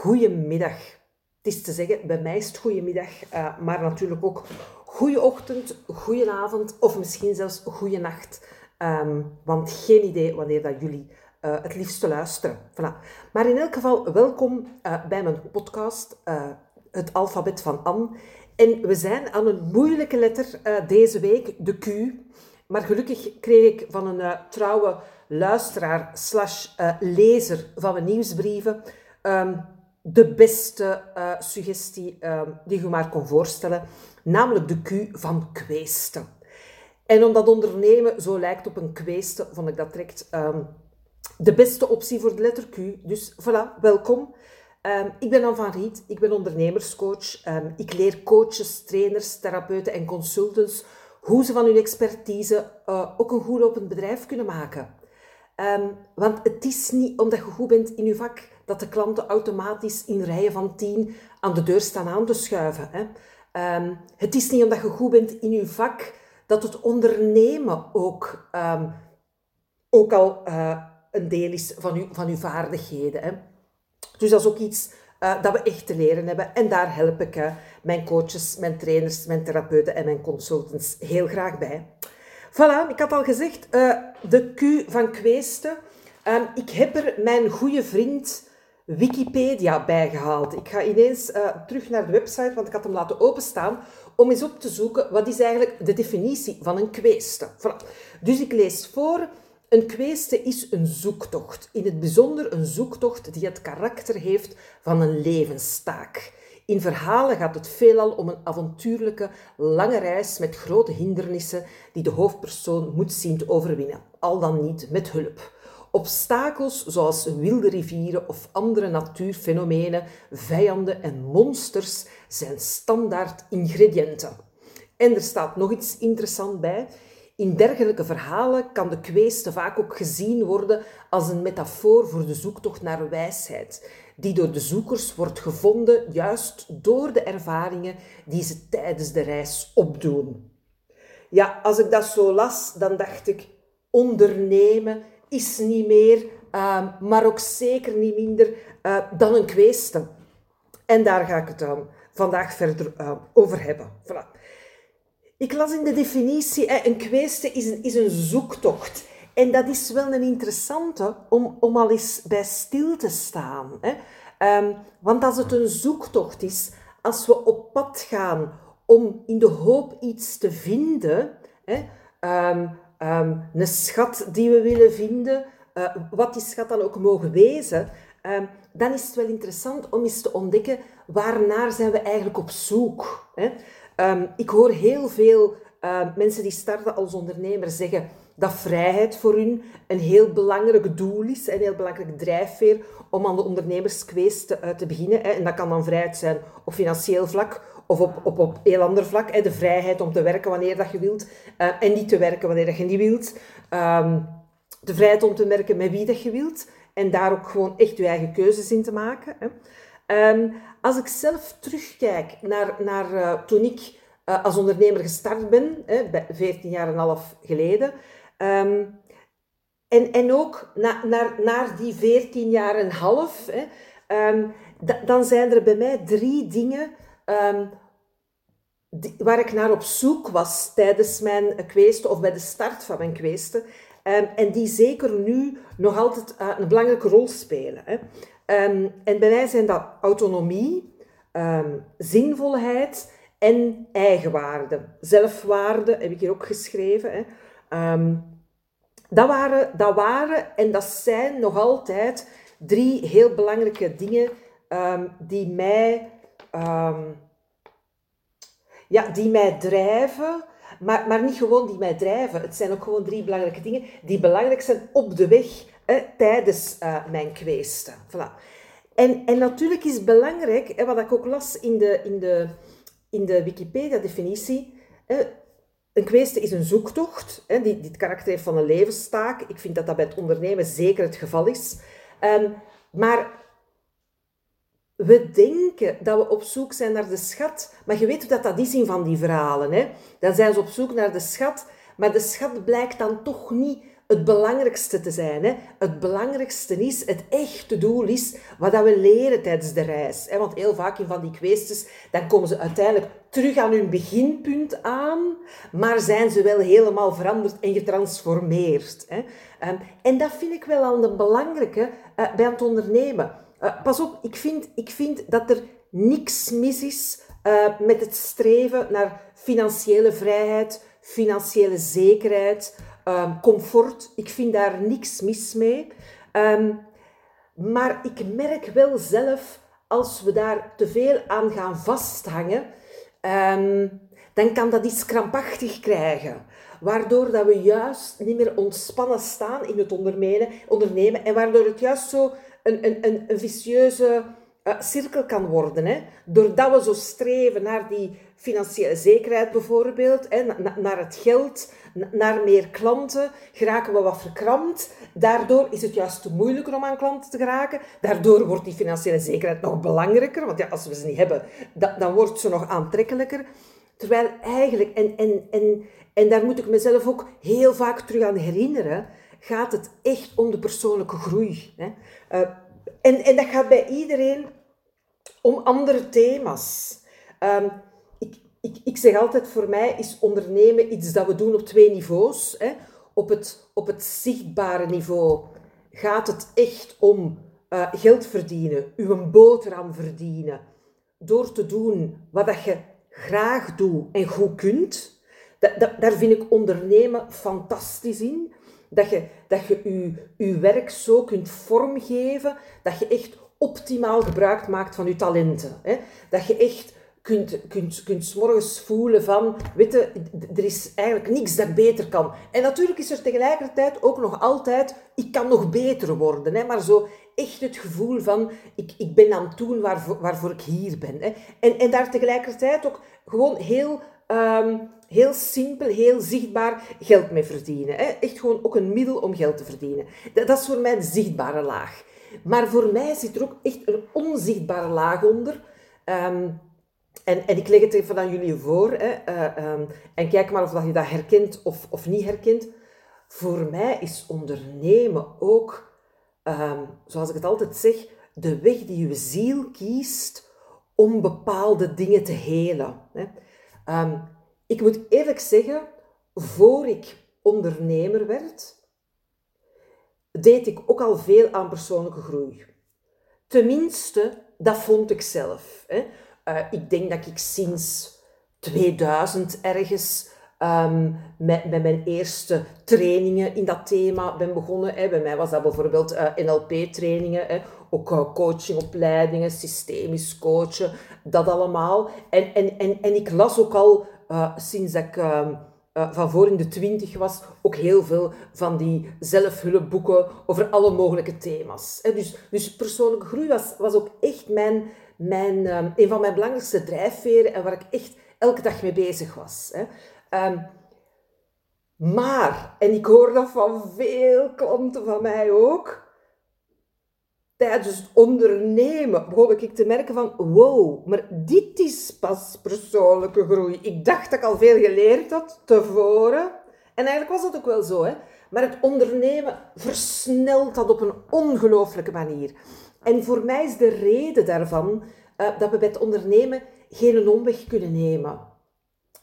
goedemiddag. Het is te zeggen, bij mij is het goedemiddag, uh, maar natuurlijk ook goede ochtend, goede avond of misschien zelfs goede nacht. Um, want geen idee wanneer dat jullie uh, het liefste luisteren. Voilà. Maar in elk geval, welkom uh, bij mijn podcast, Het Alfabet van Anne. En we zijn aan een moeilijke letter deze week, de Q. Maar gelukkig kreeg ik van een trouwe luisteraar slash lezer van mijn nieuwsbrieven um, de beste uh, suggestie um, die je maar kon voorstellen, namelijk de Q van kweesten. En omdat ondernemen zo lijkt op een kweesten, vond ik dat direct um, de beste optie voor de letter Q. Dus voilà, welkom. Um, ik ben Anne van Riet, ik ben ondernemerscoach. Ik leer coaches, trainers, therapeuten en consultants hoe ze van hun expertise uh, ook een goed lopend bedrijf kunnen maken. Want het is niet omdat je goed bent in je vak dat de klanten automatisch in rijen van tien aan de deur staan aan te schuiven. Hè. Um, het is niet omdat je goed bent in je vak dat het ondernemen ook, um, ook al uh, een deel is van je, van uw vaardigheden. Hè. Dus dat is ook iets uh, dat we echt te leren hebben. En daar help ik mijn coaches, mijn trainers, mijn therapeuten en mijn consultants heel graag bij. Voilà, ik had al gezegd, uh, de Q van Kweesten. Um, ik heb er mijn goede vriend Wikipedia bijgehaald. Ik ga ineens uh, terug naar de website, want ik had hem laten openstaan, om eens op te zoeken wat is eigenlijk de definitie van een kweeste. Voilà. Dus ik lees voor. Een kweeste is een zoektocht. In het bijzonder een zoektocht die het karakter heeft van een levenstaak. In verhalen gaat het veelal om een avontuurlijke, lange reis met grote hindernissen die de hoofdpersoon moet zien te overwinnen, al dan niet met hulp. Obstakels zoals wilde rivieren of andere natuurfenomenen, vijanden en monsters zijn standaard ingrediënten. En er staat nog iets interessants bij. In dergelijke verhalen kan de kweeste vaak ook gezien worden als een metafoor voor de zoektocht naar wijsheid, die door de zoekers wordt gevonden juist door de ervaringen die ze tijdens de reis opdoen. Ja, als ik dat zo las, dan dacht ik, ondernemen is niet meer, uh, maar ook zeker niet minder uh, dan een kweeste. En daar ga ik het uh, vandaag verder eh, over hebben. Voilà. Ik las in de definitie, een kweeste is een, is een zoektocht. En dat is wel een interessante om, om al eens bij stil te staan. Hè. Want als het een zoektocht is, als we op pad gaan om in de hoop iets te vinden, hè, um, een schat die we willen vinden, uh, wat die schat dan ook mogen wezen, dan is het wel interessant om eens te ontdekken waarnaar zijn we eigenlijk op zoek. Hè. ik hoor heel veel mensen die starten als ondernemer zeggen dat vrijheid voor hun een heel belangrijk doel is, een heel belangrijk drijfveer om aan de ondernemerskweest te, te beginnen. En dat kan dan vrijheid zijn op financieel vlak of op, op, op heel ander vlak. De vrijheid om te werken wanneer dat je wilt uh, en niet te werken wanneer dat je niet wilt. Um, de vrijheid om te werken met wie dat je wilt en daar ook gewoon echt je eigen keuzes in te maken. Um, als ik zelf terugkijk naar, naar uh, toen ik uh, als ondernemer gestart ben, hè, 14 jaar en een half geleden. Um, en, en ook na, naar, naar die 14 jaar en half, hè, um, dan zijn er bij mij drie dingen die, waar ik naar op zoek was tijdens mijn kweesten of bij de start van mijn kweesten. en die zeker nu nog altijd uh, een belangrijke rol spelen. Hè. en bij mij zijn dat autonomie, zinvolheid en eigenwaarde. Zelfwaarde heb ik hier ook geschreven. Hè. Dat, waren, dat waren en dat zijn nog altijd drie heel belangrijke dingen um, die, mij, um, ja, die mij drijven. Maar, maar niet gewoon die mij drijven. Het zijn ook gewoon drie belangrijke dingen die belangrijk zijn op de weg tijdens uh, mijn kweesten. Voilà. En, en natuurlijk is belangrijk, wat ik ook las in de, in de, in de Wikipedia-definitie, een kweeste is een zoektocht, die, die het karakter heeft van een levenstaak. Ik vind dat dat bij het ondernemen zeker het geval is. Um, maar we denken dat we op zoek zijn naar de schat, maar je weet dat, dat is in van die verhalen. Hè? Dan zijn ze op zoek naar de schat, maar de schat blijkt dan toch niet het belangrijkste te zijn. Hè. Het belangrijkste is, het echte doel is, wat dat we leren tijdens de reis. Hè. Want heel vaak in van die kwesties, dan komen ze uiteindelijk terug aan hun beginpunt aan, maar zijn ze wel helemaal veranderd en getransformeerd. Hè. Ehm, en dat vind ik wel al een belangrijke uh, bij het ondernemen. Uh, pas op, ik vind, ik vind dat er niks mis is uh, met het streven naar financiële vrijheid, financiële zekerheid, um, comfort. Ik vind daar niks mis mee. Um, maar ik merk wel zelf, als we daar te veel aan gaan vasthangen, um, dan kan dat iets krampachtig krijgen. Waardoor dat we juist niet meer ontspannen staan in het ondernemen, ondernemen en waardoor het juist zo een, een, een, een vicieuze uh, cirkel kan worden. Hè? Doordat we zo streven naar die financiële zekerheid bijvoorbeeld, hè, naar het geld, naar meer klanten, geraken we wat verkrampt. Daardoor is het juist moeilijker om aan klanten te geraken. Daardoor wordt die financiële zekerheid nog belangrijker, want ja, als we ze niet hebben, dan wordt ze nog aantrekkelijker. Terwijl eigenlijk, en, en, en, en daar moet ik mezelf ook heel vaak terug aan herinneren, gaat het echt om de persoonlijke groei. Hè? Uh, en, en dat gaat bij iedereen om andere thema's. Um, ik, ik, ik zeg altijd, voor mij is ondernemen iets dat we doen op twee niveaus. Hè. Op, het, op het zichtbare niveau gaat het echt om uh, geld verdienen, uw boterham verdienen, door te doen wat dat je graag doet en goed kunt. Daar vind ik ondernemen fantastisch in. Dat je, dat je je, je werk zo kunt vormgeven, dat je echt optimaal gebruik maakt van je talenten. Hè? Dat je echt kunt, kunt, kunt morgens voelen van, er is eigenlijk niks dat beter kan. En natuurlijk is er tegelijkertijd ook nog altijd, ik kan nog beter worden. Hè? Maar zo echt het gevoel van, ik, ik ben aan het doen waarvoor, ik hier ben. Hè? En, en daar tegelijkertijd ook gewoon heel... Um, heel simpel, heel zichtbaar geld mee verdienen. Hè? Echt gewoon ook een middel om geld te verdienen. Dat, is voor mij de zichtbare laag. Maar voor mij zit er ook echt een onzichtbare laag onder. Um, en, en ik leg het even aan jullie voor. Hè, uh, um, en kijk maar of je dat herkent of, of niet herkent. Voor mij is ondernemen ook, um, zoals ik het altijd zeg, de weg die je ziel kiest om bepaalde dingen te helen. Hè. Um, ik moet eerlijk zeggen, voor ik ondernemer werd, deed ik ook al veel aan persoonlijke groei. Tenminste, dat vond ik zelf. Hè. Uh, ik denk dat ik sinds 2000 ergens um, met, met mijn eerste trainingen in dat thema ben begonnen. Hè. Bij mij was dat bijvoorbeeld eh, NLP-trainingen, ook uh, coachingopleidingen, systemisch coachen, dat allemaal. En, en, en, en ik las ook al sinds dat ik ehm, van voor in de twintig was, ook heel veel van die zelfhulpboeken over alle mogelijke thema's. Hè. Dus, dus persoonlijke groei was, was ook echt mijn, mijn, um, een van mijn belangrijkste drijfveren en waar ik echt elke dag mee bezig was. Hè. Um, maar, en ik hoor dat van veel klanten van mij ook, tijdens het ondernemen begon ik te merken van, wow, maar dit is pas persoonlijke groei. Ik dacht dat ik al veel geleerd had tevoren. En eigenlijk was dat ook wel zo, hè. Maar het ondernemen versnelt dat op een ongelooflijke manier. En voor mij is de reden daarvan uh, dat we bij het ondernemen geen omweg kunnen nemen.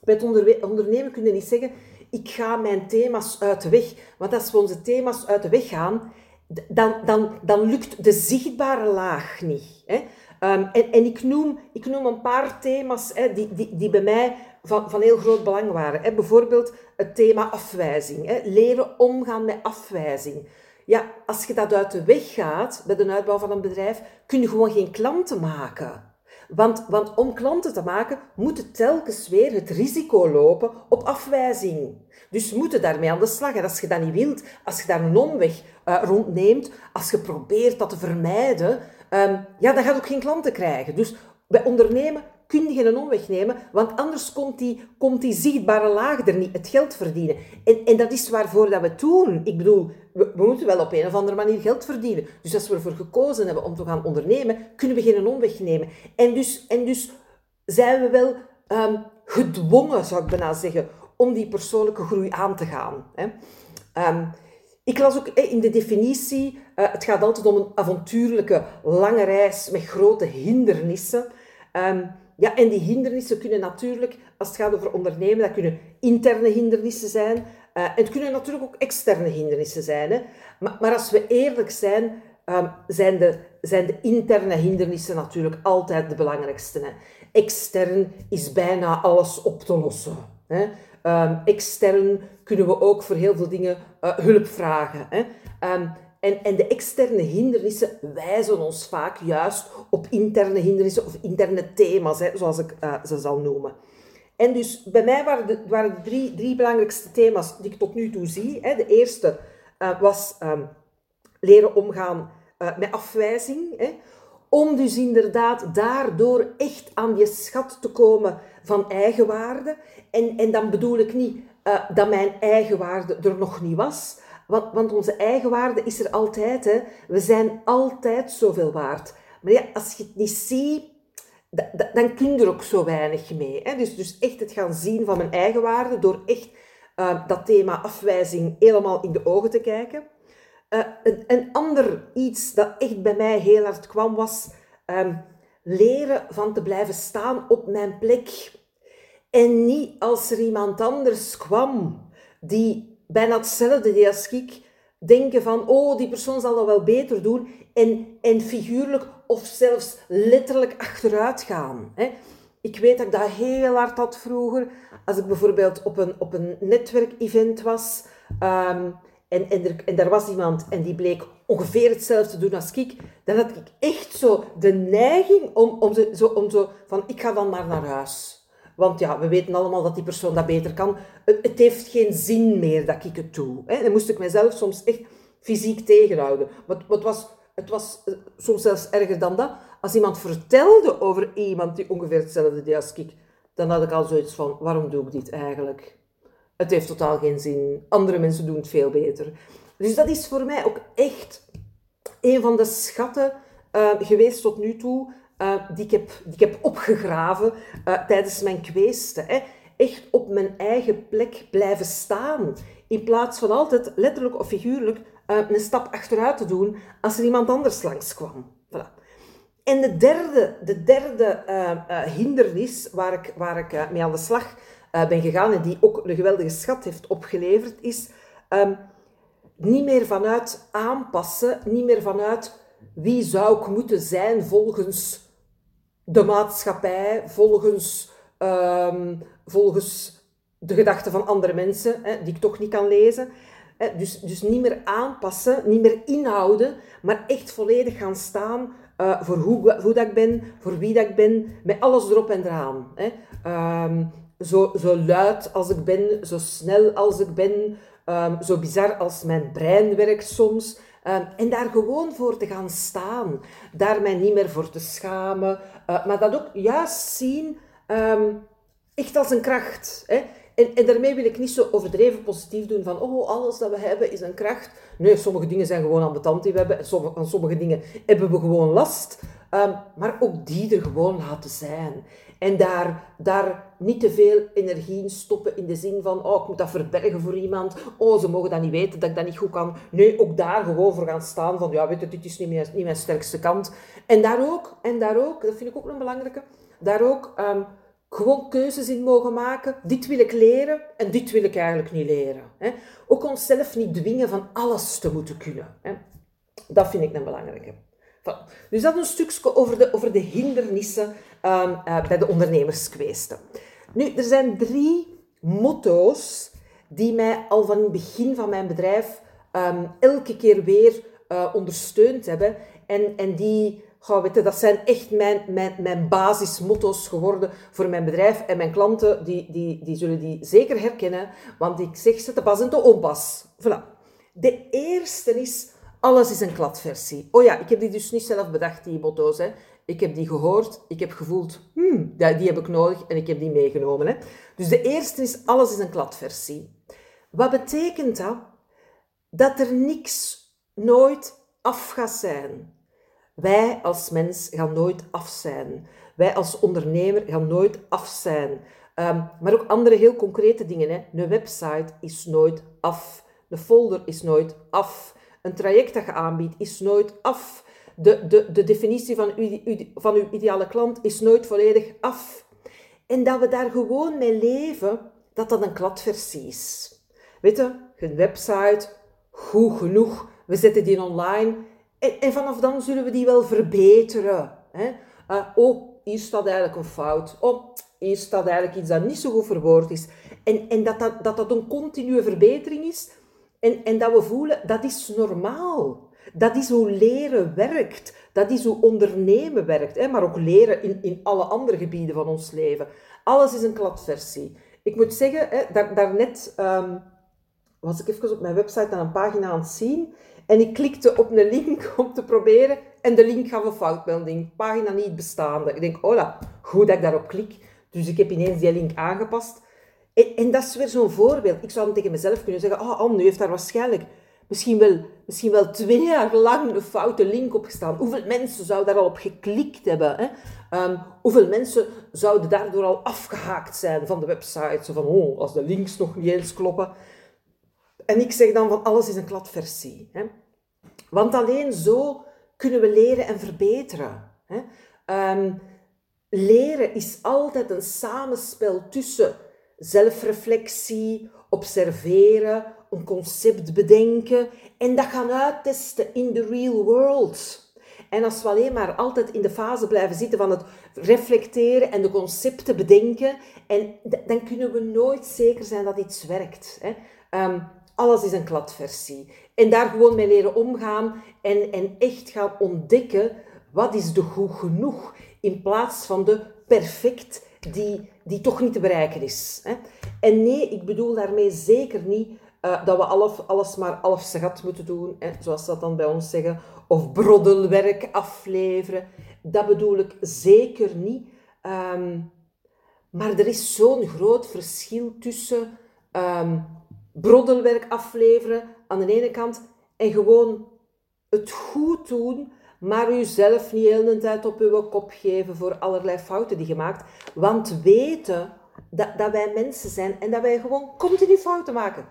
Bij het ondernemen kunnen we niet zeggen, ik ga mijn thema's uit de weg. Want als we onze thema's uit de weg gaan, dan, dan, dan lukt de zichtbare laag niet. Hè. Um, en en ik, noem, ik noem een paar thema's hè, die, die, die bij mij van, van heel groot belang waren. Hè. Bijvoorbeeld het thema afwijzing. Hè. Leren omgaan met afwijzing. Ja, als je dat uit de weg gaat bij de uitbouw van een bedrijf, kun je gewoon geen klanten maken. Want, want om klanten te maken, moet telkens weer het risico lopen op afwijzing. Dus moeten daarmee aan de slag. En als je dat niet wilt, als je daar een omweg uh, rondneemt, als je probeert dat te vermijden, um, ja, dan gaat je ook geen klanten krijgen. Dus bij ondernemen kun je geen omweg nemen, want anders komt die, komt die zichtbare laag er niet, het geld verdienen. En, en dat is waarvoor dat we doen. Ik bedoel, we, moeten wel op een of andere manier geld verdienen. Dus als we ervoor gekozen hebben om te gaan ondernemen, kunnen we geen omweg nemen. En dus, en dus zijn we wel um, gedwongen, zou ik bijna zeggen, om die persoonlijke groei aan te gaan. Hè. Um, ik las ook in de definitie, uh, het gaat altijd om een avontuurlijke lange reis met grote hindernissen. Um, ja, en die hindernissen kunnen natuurlijk, als het gaat over ondernemen, dat kunnen interne hindernissen zijn. Uh, en het kunnen natuurlijk ook externe hindernissen zijn. Hè. Maar, maar als we eerlijk zijn, um, zijn, de, zijn de interne hindernissen natuurlijk altijd de belangrijkste. Hè. Extern is bijna alles op te lossen. Hè. Um, extern kunnen we ook voor heel veel dingen uh, hulp vragen. Hè. Um, en, en de externe hindernissen wijzen ons vaak juist op interne hindernissen of interne thema's, hè, zoals ik uh, ze zal noemen. En dus bij mij waren de, waren de drie, drie belangrijkste thema's die ik tot nu toe zie. Hè. De eerste uh, was um, leren omgaan uh, met afwijzing. Hè. Om dus inderdaad daardoor echt aan je schat te komen van eigenwaarde. En, en dan bedoel ik niet dat mijn eigenwaarde er nog niet was. Want, want onze eigenwaarde is er altijd. Hè. We zijn altijd zoveel waard. Maar ja, als je het niet ziet, dan kun je er ook zo weinig mee. Hè. Dus, dus echt het gaan zien van mijn eigenwaarde door echt uh, dat thema afwijzing helemaal in de ogen te kijken. Uh, een, een, ander iets dat echt bij mij heel hard kwam was um, leren van te blijven staan op mijn plek. En niet als er iemand anders kwam die bijna hetzelfde deed als ik, denken van, oh, die persoon zal dat wel beter doen, en, en figuurlijk of zelfs letterlijk achteruit gaan. Hè. Ik weet dat ik dat heel hard had vroeger, als ik bijvoorbeeld op een, op een netwerkevent was, um, en, en, er, en daar was iemand en die bleek ongeveer hetzelfde te doen als ik, dan had ik echt zo de neiging om, om, zo, om zo van, ik ga dan maar naar huis. Want ja, we weten allemaal dat die persoon dat beter kan. Het, het heeft geen zin meer dat ik het doe. Hè. Dan moest ik mezelf soms echt fysiek tegenhouden. Maar het was, het was eh, soms zelfs erger dan dat. Als iemand vertelde over iemand die ongeveer hetzelfde deed als ik, dan had ik al zoiets van, waarom doe ik dit eigenlijk? Het heeft totaal geen zin. Andere mensen doen het veel beter. Dus dat is voor mij ook echt een van de schatten uh, geweest tot nu toe. Uh, die, ik heb, die ik heb opgegraven uh, tijdens mijn kweesten. Hè. Echt op mijn eigen plek blijven staan. In plaats van altijd, letterlijk of figuurlijk, uh, een stap achteruit te doen als er iemand anders langskwam. Voilà. En de derde, de derde hindernis waar ik, waar ik mee aan de slag ben gegaan en die ook een geweldige schat heeft opgeleverd, is um, niet meer vanuit aanpassen, niet meer vanuit wie zou ik moeten zijn volgens de maatschappij, volgens, um, volgens de gedachten van andere mensen, hè, die ik toch niet kan lezen. Hè, dus, dus niet meer aanpassen, niet meer inhouden, maar echt volledig gaan staan uh, voor hoe, dat ik ben, voor wie dat ik ben, met alles erop en eraan. Hè. Um, zo, zo luid als ik ben, zo snel als ik ben, um, zo bizar als mijn brein werkt soms. En daar gewoon voor te gaan staan. Daar mij niet meer voor te schamen. Uh, maar dat ook juist zien, um, echt als een kracht. Hè? En, en daarmee wil ik niet zo overdreven positief doen van, oh, alles dat we hebben is een kracht. Nee, sommige dingen zijn gewoon tand die we hebben. En sommige, sommige dingen hebben we gewoon last. Um, maar ook die er gewoon laten zijn. En daar, daar niet te veel energie in stoppen in de zin van, oh, ik moet dat verbergen voor iemand. Oh, ze mogen dat niet weten, dat ik dat niet goed kan. Nee, ook daar gewoon voor gaan staan van, ja, weet je, dit is niet mijn, niet mijn sterkste kant. En daar ook, en daar ook, dat vind ik ook een belangrijke, daar ook um, gewoon keuzes in mogen maken. Dit wil ik leren en dit wil ik eigenlijk niet leren. Hè. Ook onszelf niet dwingen van alles te moeten kunnen. Hè. Dat vind ik een belangrijke. Dus dat een stukje over de, over de hindernissen um, uh, bij de ondernemerskweesten. Nu, er zijn drie motto's die mij al van het begin van mijn bedrijf um, elke keer weer uh, ondersteund hebben. En, en die, gauw weten, dat zijn echt mijn, mijn, mijn basismotto's geworden voor mijn bedrijf. En mijn klanten, die, die, die zullen die zeker herkennen, want ik zeg ze te pas en te onpas. Voilà. De eerste is alles is een kladversie. Oh ja, ik heb die dus niet zelf bedacht, die motto's. Hè. Ik heb die gehoord, ik heb gevoeld, hmm, die heb ik nodig en ik heb die meegenomen. Hè. Dus de eerste is, alles is een kladversie. Wat betekent dat? Dat er niks nooit af gaat zijn. Wij als mens gaan nooit af zijn. Wij als ondernemer gaan nooit af zijn. Um, maar ook andere heel concrete dingen. Hè. Een website is nooit af Een folder is nooit af. Een traject dat je aanbiedt is nooit af. De, de, de definitie van uw, van uw ideale klant is nooit volledig af. En dat we daar gewoon mee leven, dat dat een kladversie is. Weet je, een website, goed genoeg, we zetten die online en, en vanaf dan zullen we die wel verbeteren. Hè? Uh, oh, hier staat eigenlijk een fout. Oh, hier staat eigenlijk iets dat niet zo goed verwoord is. En, en dat, dat, dat dat een continue verbetering is. En, en dat we voelen, dat is normaal. Dat is hoe leren werkt. Dat is hoe ondernemen werkt. Hè? Maar ook leren in, in alle andere gebieden van ons leven. Alles is een kladversie. Ik moet zeggen, hè, daar, daarnet um, was ik even op mijn website aan een pagina aan het zien. En ik klikte op een link om te proberen. En de link gaf een foutmelding. Pagina niet bestaande. Ik denk, oh goed dat ik daarop klik. Dus ik heb ineens die link aangepast. En, dat is weer zo'n voorbeeld. Ik zou dan tegen mezelf kunnen zeggen, oh Anne, nu heeft daar waarschijnlijk misschien wel, misschien wel twee jaar lang een foute link op gestaan. Hoeveel mensen zouden daar al op geklikt hebben? Hè? Um, hoeveel mensen zouden daardoor al afgehaakt zijn van de website? Zo van, oh, als de links nog niet eens kloppen. En ik zeg dan van, alles is een kladversie. Hè? Want alleen zo kunnen we leren en verbeteren. Hè? Um, leren is altijd een samenspel tussen zelfreflectie, observeren, een concept bedenken en dat gaan uittesten in de real world. En als we alleen maar altijd in de fase blijven zitten van het reflecteren en de concepten bedenken, en dan kunnen we nooit zeker zijn dat iets werkt. Hè. Um, alles is een kladversie. En daar gewoon mee leren omgaan en, en echt gaan ontdekken wat is de goed genoeg in plaats van de perfect die, die toch niet te bereiken is. Hè. En nee, ik bedoel daarmee zeker niet uh, dat we alles, alles maar half gat moeten doen, zoals ze dat dan bij ons zeggen, of broddelwerk afleveren. Dat bedoel ik zeker niet. Um, maar er is zo'n groot verschil tussen um, broddelwerk afleveren aan de ene kant en gewoon het goed doen, maar jezelf niet heel de tijd op uw kop geven voor allerlei fouten die je maakt. Want weten dat, dat wij mensen zijn en dat wij gewoon continu fouten maken.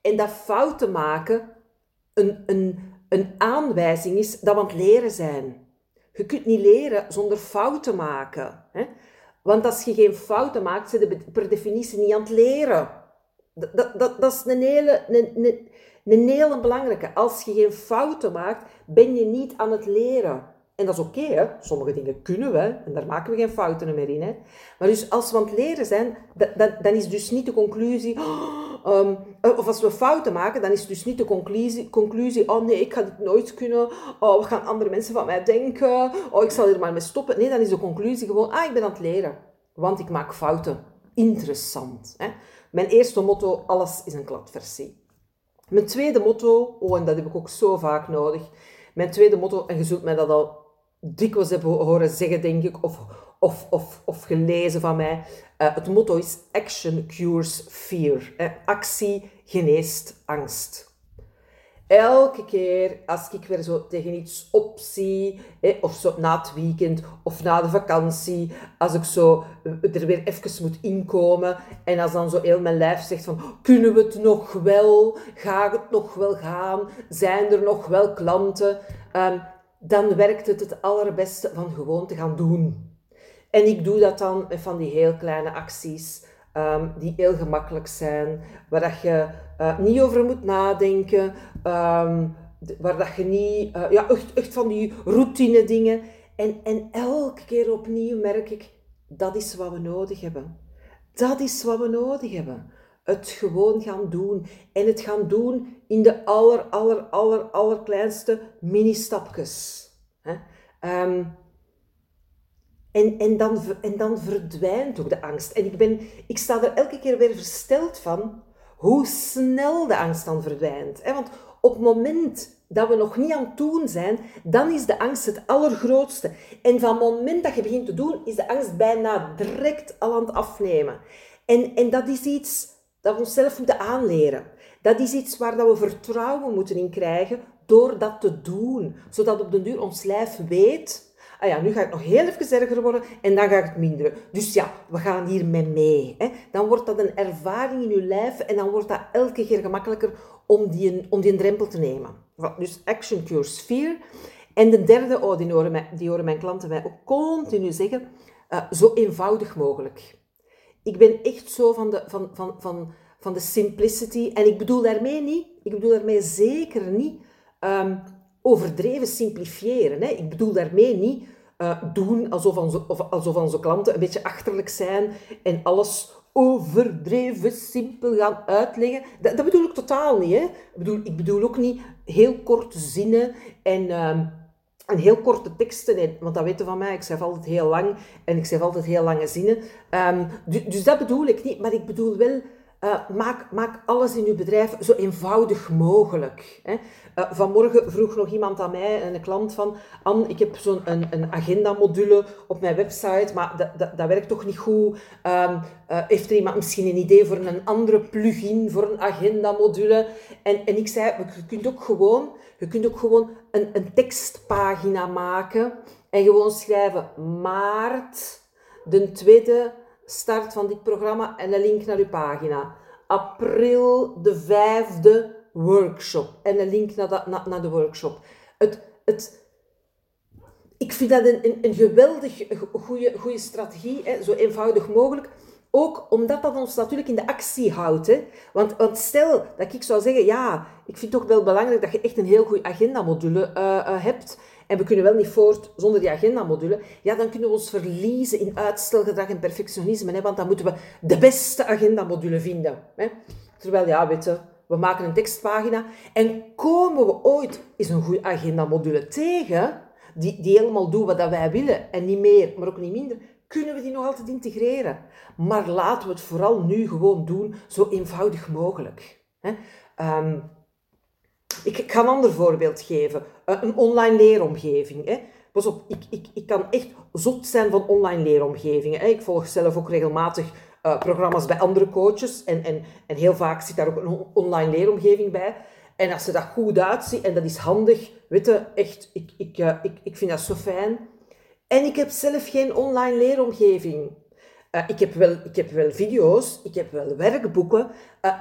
En dat fouten maken een, een, een aanwijzing is dat we aan het leren zijn. Je kunt niet leren zonder fouten maken. Hè? Want als je geen fouten maakt, zit je per definitie niet aan het leren. Dat, dat, dat, is een hele, een, een hele belangrijke. Als je geen fouten maakt, ben je niet aan het leren. En dat is oké. Sommige dingen kunnen we, en daar maken we geen fouten meer in, hè. Maar dus als we aan het leren zijn, dan is dus niet de conclusie... Um, of als we fouten maken, dan is dus niet de conclusie, conclusie oh nee, ik ga dit nooit kunnen. Oh, wat gaan andere mensen van mij denken? Oh, ik zal er maar mee stoppen. Nee, dan is de conclusie gewoon, ah, ik ben aan het leren. Want ik maak fouten. Interessant. Hè? Mijn eerste motto, alles is een kladversie. Mijn tweede motto, oh, en dat heb ik ook zo vaak nodig. Mijn tweede motto, en je zult mij dat al dikwijls hebben horen zeggen, denk ik, of, of, of, of gelezen van mij. Uh, het motto is Action Cures Fear. Eh, actie geneest angst. Elke keer als ik weer zo tegen iets opzie, eh, of zo na het weekend of na de vakantie, als ik zo er weer even moet inkomen en als dan zo heel mijn lijf zegt van, kunnen we het nog wel? Gaat het nog wel gaan? Zijn er nog wel klanten? Um, dan werkt het het allerbeste van gewoon te gaan doen. En ik doe dat dan met van die heel kleine acties, um, die heel gemakkelijk zijn, waar dat je uh, niet over moet nadenken, um, waar dat je niet, uh, ja, echt, echt van die routine dingen. En, en elke keer opnieuw merk ik, dat is wat we nodig hebben. Dat is wat we nodig hebben. Het gewoon gaan doen. En het gaan doen in de aller, aller, aller, allerkleinste mini-stapjes. Um, en, en, dan, en dan verdwijnt ook de angst. En ik, ben, ik sta er elke keer weer versteld van hoe snel de angst dan verdwijnt. Want op het moment dat we nog niet aan het doen zijn, dan is de angst het allergrootste. En van het moment dat je begint te doen, is de angst bijna direct al aan het afnemen. En, en dat is iets dat we onszelf moeten aanleren. Dat is iets waar dat we vertrouwen moeten in krijgen door dat te doen. Zodat op de duur ons lijf weet ah ja, nu gaat het nog heel even erger worden en dan gaat het minderen. Dus ja, we gaan hier mee. Hè. Dan wordt dat een ervaring in je lijf en dan wordt dat elke keer gemakkelijker om die, om die drempel te nemen. Dus action cures fear. En de derde, oh, die horen, mij, die horen mijn klanten mij ook continu zeggen, uh, zo eenvoudig mogelijk. Ik ben echt zo van de, van, van, van, van de simplicity. En ik bedoel daarmee niet, ik bedoel daarmee zeker niet um, overdreven simplifiëren. Hè. Ik bedoel daarmee niet uh, doen alsof onze, of, alsof onze klanten een beetje achterlijk zijn en alles overdreven simpel gaan uitleggen. Dat, dat bedoel ik totaal niet. Hè. Ik, bedoel, ik bedoel ook niet heel korte zinnen en... Uh, en heel korte teksten, want dat weten van mij, ik schrijf altijd heel lang en ik schrijf altijd heel lange zinnen. Dus, dus dat bedoel ik niet, maar ik bedoel wel uh, maak, maak alles in uw bedrijf zo eenvoudig mogelijk. Hè. Uh, vanmorgen vroeg nog iemand aan mij, een klant van... Anne, ik heb zo'n een, een agenda-module op mijn website, maar dat, werkt toch niet goed. Um, uh, heeft er iemand misschien een idee voor een andere plugin, voor een agenda-module? En, en ik zei, je kunt ook gewoon, je kunt ook gewoon een, een tekstpagina maken en gewoon schrijven maart de tweede start van dit programma en een link naar uw pagina. April de vijfde workshop en een link naar, naar, naar de workshop. Het, het, ik vind dat een, een, geweldig goede strategie, hè, zo eenvoudig mogelijk. Ook omdat dat ons natuurlijk in de actie houdt. Hè. Want, stel dat ik zou zeggen, ja, ik vind het toch wel belangrijk dat je echt een heel goede agendamodule uh, uh, hebt en we kunnen wel niet voort zonder die agendamodule, ja, dan kunnen we ons verliezen in uitstelgedrag en perfectionisme, hè, want dan moeten we de beste agendamodule vinden. Hè. Terwijl, ja, weet we maken een tekstpagina en komen we ooit eens een goede agendamodule tegen, die, die helemaal doet wat wij willen en niet meer, maar ook niet minder, kunnen we die nog altijd integreren. Maar laten we het vooral nu gewoon doen, zo eenvoudig mogelijk. Hè. Um, ik, ga een ander voorbeeld geven. Eh, een online leeromgeving. Hè. Pas op, ik, ik, ik kan echt zot zijn van online leeromgevingen. Hè. Ik volg zelf ook regelmatig uh, programma's bij andere coaches. En, en, en heel vaak zit daar ook een online leeromgeving bij. En als ze dat goed uitziet en dat is handig, weet je, echt, ik, ik, uh, ik, ik vind dat zo fijn. En ik heb zelf geen online leeromgeving. Ik, heb wel, ik heb wel video's, ik heb wel werkboeken,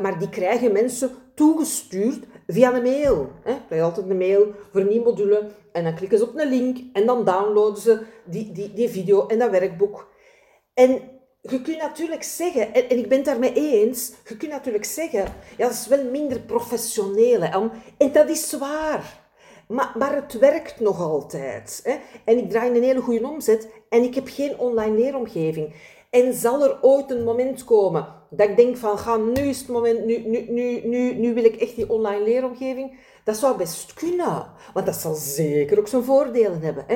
maar die krijgen mensen toegestuurd via een mail. Hè. Ik krijg altijd een mail voor een nieuwe module en dan klikken ze op een link en dan downloaden ze die, die, die video en dat werkboek. En je kunt natuurlijk zeggen, en, en ik ben het daarmee eens, je kunt natuurlijk zeggen, ja, dat is wel minder professioneel. Hè, en dat is zwaar. Maar, maar het werkt nog altijd. Hè. En ik draai een hele goede omzet en ik heb geen online leeromgeving. En zal er ooit een moment komen dat ik denk van, ga, nu is het moment, nu, nu, nu, nu, nu wil ik echt die online leeromgeving. Dat zou best kunnen, want dat zal zeker ook zijn voordelen hebben. Hè.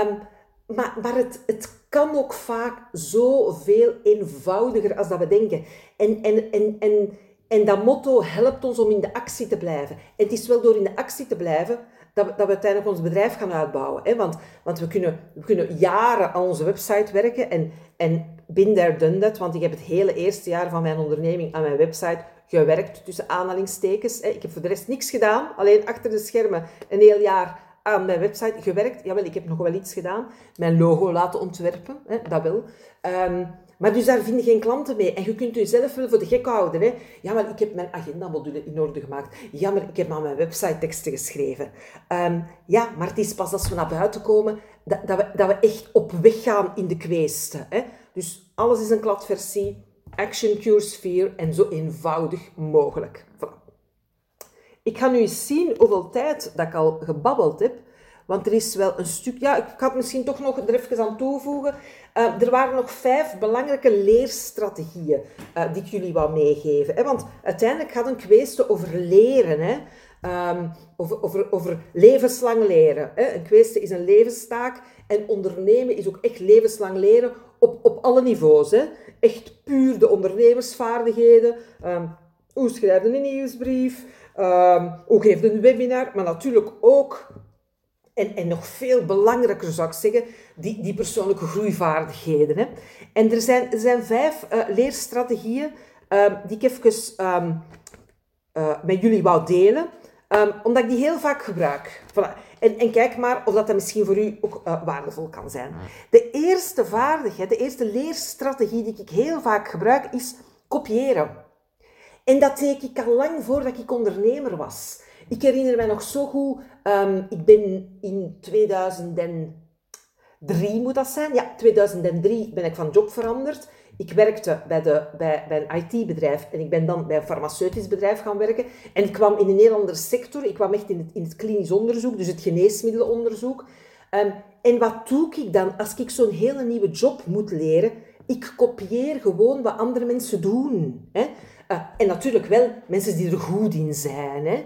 Um, maar maar het, het kan ook vaak zoveel eenvoudiger als dat we denken. En, en, en, en, en dat motto helpt ons om in de actie te blijven. En het is wel door in de actie te blijven dat we, dat we uiteindelijk ons bedrijf gaan uitbouwen. Hè? Want, want we, kunnen, we kunnen jaren aan onze website werken en, en been there, done that. Want ik heb het hele eerste jaar van mijn onderneming aan mijn website gewerkt, tussen aanhalingstekens. Ik heb voor de rest niks gedaan, alleen achter de schermen een heel jaar aan mijn website gewerkt. Jawel, ik heb nog wel iets gedaan. Mijn logo laten ontwerpen, hè? dat wel. Um, maar dus daar vind je geen klanten mee. En je kunt jezelf wel voor de gek houden. Hè? Ja, maar ik heb mijn agendamodule in orde gemaakt. Ja, maar ik heb aan mijn website teksten geschreven. Um, ja, maar het is pas als we naar buiten komen dat, dat, we, dat we echt op weg gaan in de kweesten. Dus alles is een kladversie. Action cures fear en zo eenvoudig mogelijk. Ik ga nu eens zien hoeveel tijd dat ik al gebabbeld heb. Want er is wel een stuk... Ja, ik het misschien toch nog er even aan toevoegen. Uh, er waren nog vijf belangrijke leerstrategieën uh, die ik jullie wou meegeven. Hè? Want uiteindelijk gaat een kwestie over leren. Hè? Um, over, over, over levenslang leren. Hè? Een kwestie is een levenstaak. En ondernemen is ook echt levenslang leren op, alle niveaus. Hè? Echt puur de ondernemersvaardigheden. Um, hoe schrijf je een nieuwsbrief? Um, hoe geef je een webinar? Maar natuurlijk ook en, en nog veel belangrijker zou ik zeggen, die, die persoonlijke groeivaardigheden. Hè. En er zijn, zijn vijf uh, leerstrategieën uh, die ik even uh, met jullie wou delen, omdat ik die heel vaak gebruik. Voilà. En, en, kijk maar of dat, dat misschien voor u ook uh, waardevol kan zijn. De eerste vaardigheid, de eerste leerstrategie die ik heel vaak gebruik, is kopiëren. En dat deed ik al lang voordat ik ondernemer was. Ik herinner mij nog zo goed, um, ik ben in 2003 moet dat zijn. Ja, 2003 ben ik van job veranderd. Ik werkte bij, de, bij, bij een IT-bedrijf en ik ben dan bij een farmaceutisch bedrijf gaan werken. En ik kwam in een heel andere sector. Ik kwam echt in het, in het klinisch onderzoek, dus het geneesmiddelenonderzoek. Um, en wat doe ik dan als ik zo'n hele nieuwe job moet leren? Ik kopieer gewoon wat andere mensen doen. Hè? Uh, en natuurlijk wel mensen die er goed in zijn. Hè?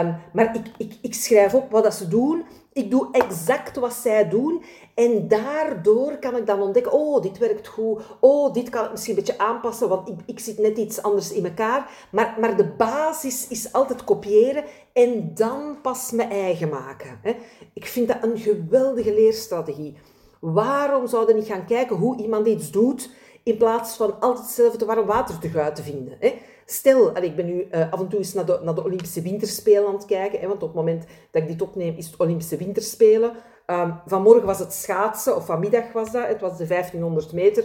Um, maar ik, ik, ik schrijf op wat dat ze doen. Ik doe exact wat zij doen. En daardoor kan ik dan ontdekken, oh, dit werkt goed. Oh, dit kan ik misschien een beetje aanpassen, want ik, ik zit net iets anders in elkaar. Maar, maar de basis is altijd kopiëren en dan pas mijn eigen maken. Hè. Ik vind dat een geweldige leerstrategie. Waarom zouden we niet gaan kijken hoe iemand iets doet, in plaats van altijd hetzelfde warm water te te vinden? Hè? Stel, ik ben nu uh, af en toe eens naar de, naar de Olympische Winterspelen aan het kijken, hè, want op het moment dat ik dit opneem is het Olympische Winterspelen. Um, vanmorgen was het schaatsen, of vanmiddag was dat. Het was de 1500 meter,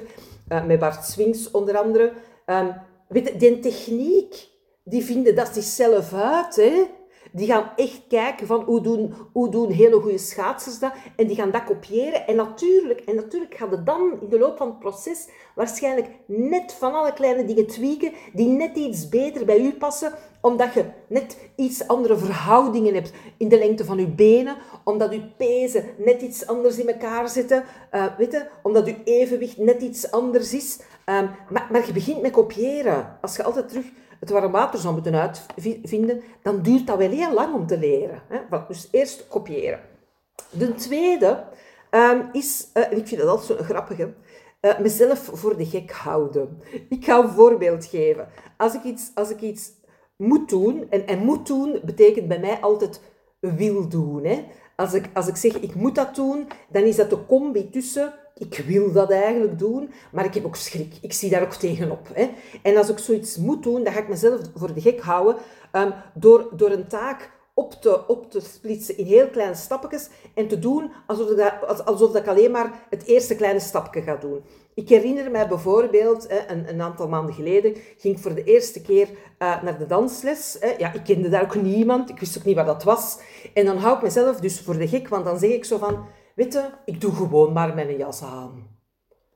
uh, met Bart Swings onder andere. Um, weet je, die techniek, die vinden dat zichzelf uit. Hè? Die gaan echt kijken van hoe doen, hoe doen hele goede schaatsers dat. En die gaan dat kopiëren. En natuurlijk, en natuurlijk gaat het dan in de loop van het proces waarschijnlijk net van alle kleine dingen tweaken die net iets beter bij u passen. Omdat je net iets andere verhoudingen hebt in de lengte van uw benen. Omdat uw pezen net iets anders in elkaar zitten. Uh, je, omdat uw evenwicht net iets anders is. Um, maar, maar je begint met kopiëren. Als je altijd terug het warm water zou moeten uitvinden, dan duurt dat wel heel lang om te leren. Dus eerst kopiëren. De tweede um, is, uh, ik vind dat altijd zo grappig, uh, mezelf voor de gek houden. Ik ga een voorbeeld geven. Als ik iets, als ik iets moet doen, en, en moet doen betekent bij mij altijd wil doen. Hè? Als, ik, als ik zeg ik moet dat doen, dan is dat de combi tussen ik wil dat eigenlijk doen, maar ik heb ook schrik. Ik zie daar ook tegenop. Hè. En als ik zoiets moet doen, dan ga ik mezelf voor de gek houden um, door, door een taak op te, op te splitsen in heel kleine stapjes en te doen alsof, dat, alsof ik alleen maar het eerste kleine stapje ga doen. Ik herinner mij bijvoorbeeld, een, een aantal maanden geleden, ging ik voor de eerste keer uh, naar de dansles. Ja, ik kende daar ook niemand, ik wist ook niet wat dat was. En dan hou ik mezelf dus voor de gek, want dan zeg ik zo van weet je, ik doe gewoon maar mijn jas aan.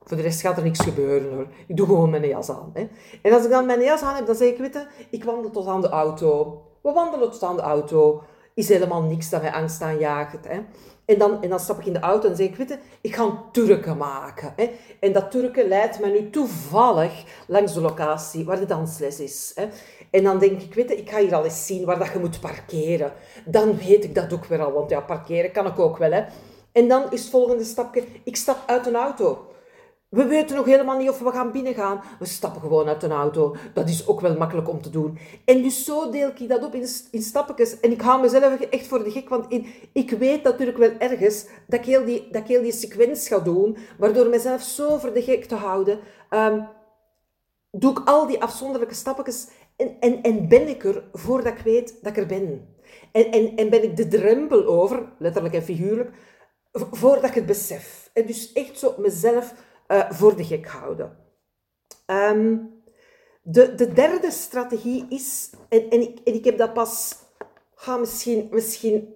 Voor de rest gaat er niks gebeuren hoor. Ik doe gewoon mijn jas aan. Hè. En als ik dan mijn jas aan heb, dan zeg ik, weet je, ik wandel tot aan de auto. We wandelen tot aan de auto. Is helemaal niks dat mij angst aanjaagt. Hè. En dan, en dan stap ik in de auto en zeg ik, weet je, ik ga een turken maken. Hè. En dat turken leidt me nu toevallig langs de locatie waar de dansles is. Hè. En dan denk ik, weet je, ik ga hier al eens zien waar dat je moet parkeren. Dan weet ik dat ook weer al, want ja, parkeren kan ik ook wel. Hè. En dan is het volgende stapje, ik stap uit een auto. We weten nog helemaal niet of we gaan binnengaan. We stappen gewoon uit een auto. Dat is ook wel makkelijk om te doen. En dus zo deel ik dat op in, in. En ik hou mezelf echt voor de gek, want in, ik weet natuurlijk wel ergens dat ik, heel die, dat heel die ga doen, waardoor mezelf zo voor de gek te houden, um, doe ik al die afzonderlijke stapjes en, en, en ben ik er voordat ik weet dat ik er ben. En, en, en ben ik de drempel over, letterlijk en figuurlijk, voordat ik het besef. En dus echt zo mezelf uh, voor de gek houden. Um, de, de derde strategie is, en, en, ik, en ik heb dat pas ga misschien, misschien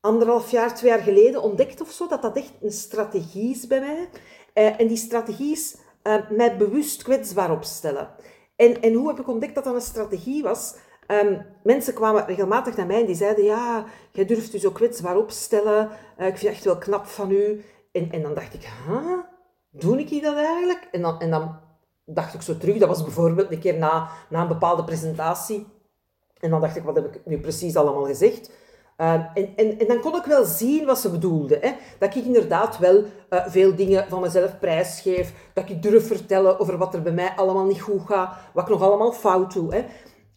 anderhalf jaar, twee jaar geleden ontdekt of zo, dat dat echt een strategie is bij mij. Uh, en die strategie is uh, mij bewust kwetsbaar opstellen. En, en hoe heb ik ontdekt dat dat een strategie was? Um, mensen kwamen regelmatig naar mij en die zeiden, ja, jij durft u zo kwetsbaar opstellen, uh, ik vind het echt wel knap van u. En, en dan dacht ik, huh? doe ik dat eigenlijk? En dan, en dan dacht ik zo terug, dat was bijvoorbeeld een keer na, na een bepaalde presentatie. En dan dacht ik, wat heb ik nu precies allemaal gezegd? Uh, en, en, dan kon ik wel zien wat ze bedoelde. Hè? Dat ik inderdaad wel uh, veel dingen van mezelf prijsgeef. Dat ik durf vertellen over wat er bij mij allemaal niet goed gaat. Wat ik nog allemaal fout doe. Hè?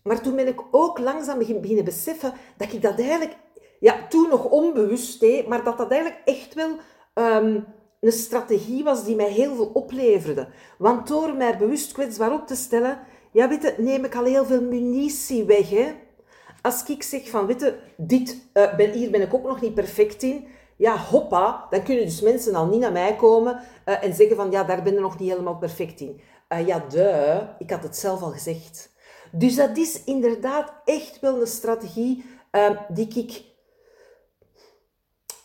Maar toen ben ik ook langzaam beginnen beseffen dat ik dat eigenlijk, ja, toen nog onbewust deed, maar dat dat eigenlijk echt wel um, een strategie was die mij heel veel opleverde. Want door mij bewust kwetsbaar op te stellen, ja, weet je, neem ik al heel veel munitie weg. Hè? Als ik zeg van, weet je, dit, uh, ben, hier ben ik ook nog niet perfect in, ja, hoppa, dan kunnen dus mensen al niet naar mij komen uh, en zeggen van, ja, daar ben je nog niet helemaal perfect in. Uh, ja, de, ik had het zelf al gezegd. Dus dat is inderdaad echt wel een strategie ehm, die ik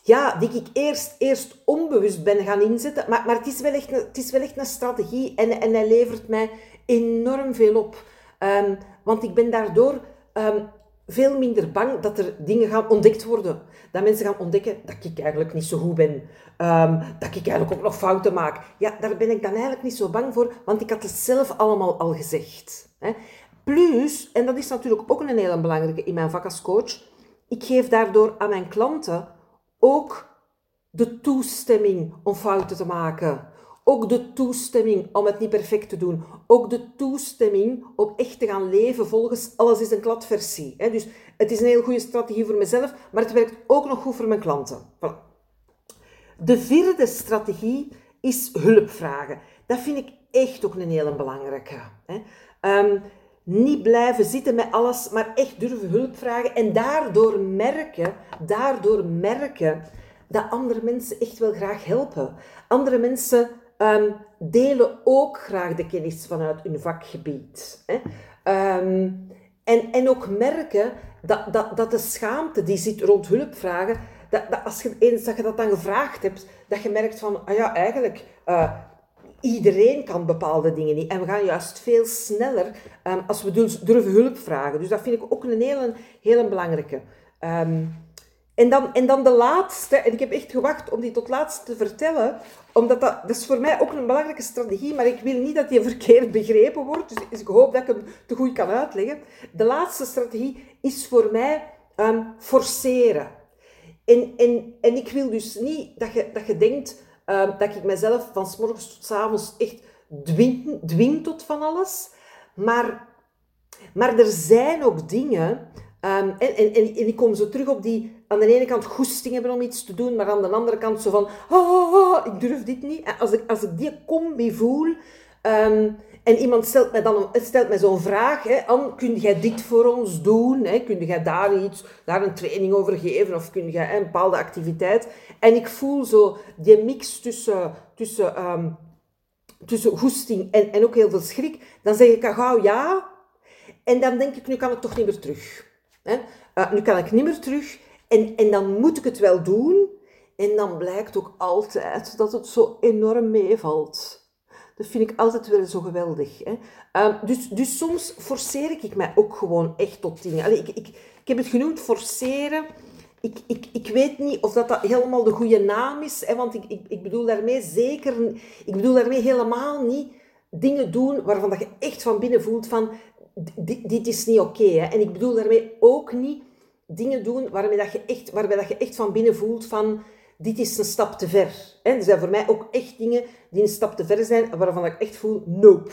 ja, die ik eerst, eerst onbewust ben gaan inzetten. Maar, maar het, is wel echt het is wel echt een strategie en, en hij levert mij enorm veel op. Ehm, want ik ben daardoor um, veel minder bang dat er dingen gaan ontdekt worden. Dat mensen gaan ontdekken dat ik eigenlijk niet zo goed ben. Dat ik eigenlijk ook nog fouten maak. Ja, daar ben ik dan eigenlijk niet zo bang voor, want ik had het zelf allemaal al gezegd. Hè. Plus, en dat is natuurlijk ook een hele belangrijke in mijn vak als coach, ik geef daardoor aan mijn klanten ook de toestemming om fouten te maken. Ook de toestemming om het niet perfect te doen. Ook de toestemming om echt te gaan leven volgens alles is een kladversie. Dus het is een heel goede strategie voor mezelf, maar het werkt ook nog goed voor mijn klanten. De vierde strategie is hulp vragen. Dat vind ik echt ook een hele belangrijke. Ehm, niet blijven zitten met alles, maar echt durven hulp vragen en daardoor merken, daardoor merken dat andere mensen echt wel graag helpen. Andere mensen um, delen ook graag de kennis vanuit hun vakgebied. Hè. Um, en, en ook merken dat, dat, dat de schaamte die zit rond hulpvragen, dat, dat als je eens dat je dat dan gevraagd hebt, dat je merkt van, ah ja, eigenlijk, uh, iedereen kan bepaalde dingen niet. En we gaan juist veel sneller um, als we dus durven hulp vragen. Dus dat vind ik ook een hele, hele belangrijke. Um, en dan, en dan de laatste, en ik heb echt gewacht om die tot laatste te vertellen, omdat dat, is voor mij ook een belangrijke strategie, maar ik wil niet dat die verkeerd begrepen wordt, dus, ik hoop dat ik hem te goed kan uitleggen. De laatste strategie is voor mij um, forceren. En, en, en ik wil dus niet dat je, dat je denkt um, dat ik mezelf van s morgens tot s avonds echt dwing, dwing tot van alles, maar, maar er zijn ook dingen Um, en, en, en, ik kom zo terug op die aan de ene kant goesting hebben om iets te doen, maar aan de andere kant zo van, oh, ik durf dit niet. En als ik, als ik die combi voel, um, en iemand stelt mij dan stelt mij zo'n vraag, hè, kun jij dit voor ons doen? Hè? Kun jij daar iets, daar een training over geven? Of kun jij een bepaalde activiteit? En ik voel zo die mix tussen, tussen, um, tussen goesting en, en ook heel veel schrik. Dan zeg ik gauw ja. En dan denk ik, nu kan het toch niet meer terug. Hè? Uh, nu kan ik niet meer terug en, en dan moet ik het wel doen. En dan blijkt ook altijd dat het zo enorm meevalt. Dat vind ik altijd wel zo geweldig. Hè? Uh, dus, dus soms forceer ik mij ook gewoon echt tot dingen. Ik, ik, heb het genoemd forceren. Ik, ik, ik weet niet of dat, dat helemaal de goede naam is. Hè? Want ik, ik, ik bedoel daarmee zeker... Ik bedoel daarmee helemaal niet dingen doen waarvan dat je echt van binnen voelt van dit, dit is niet oké. En ik bedoel daarmee ook niet dingen doen waarmee dat je echt, waarbij dat je echt van binnen voelt van dit is een stap te ver. Hè. Er zijn voor mij ook echt dingen die een stap te ver zijn waarvan ik echt voel nope.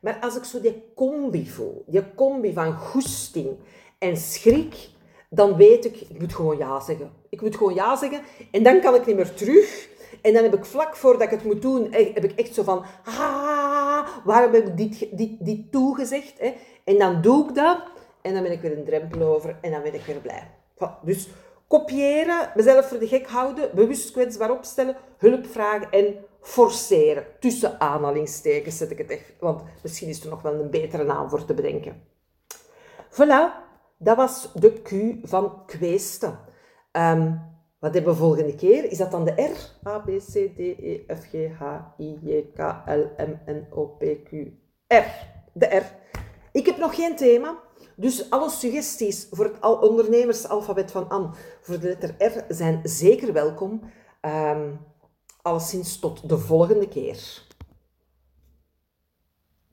Maar als ik zo die combi voel, die combi van goesting en schrik, dan weet ik, ik moet gewoon ja zeggen. Ik moet gewoon ja zeggen en dan kan ik niet meer terug. En dan heb ik vlak voordat ik het moet doen, eh, heb ik echt zo van, ah, waarom heb ik dit, dit, dit toegezegd? En dan doe ik dat en dan ben ik weer een drempel over en dan ben ik weer blij. Dus kopiëren, mezelf voor de gek houden, bewust kwetsbaar opstellen, hulp vragen en forceren. Tussen aanhalingstekens zet ik het echt, want misschien is er nog wel een betere naam voor te bedenken. Voilà, dat was de Q van kweesten. Um, wat hebben we volgende keer? Is dat dan de R? A, B, C, D, E, F, G, H, I, J, K, L, M, N, O, P, Q, R. De R. Ik heb nog geen thema. Dus alle suggesties voor het ondernemersalfabet van Anne voor de letter R zijn zeker welkom. Um, alleszins tot de volgende keer.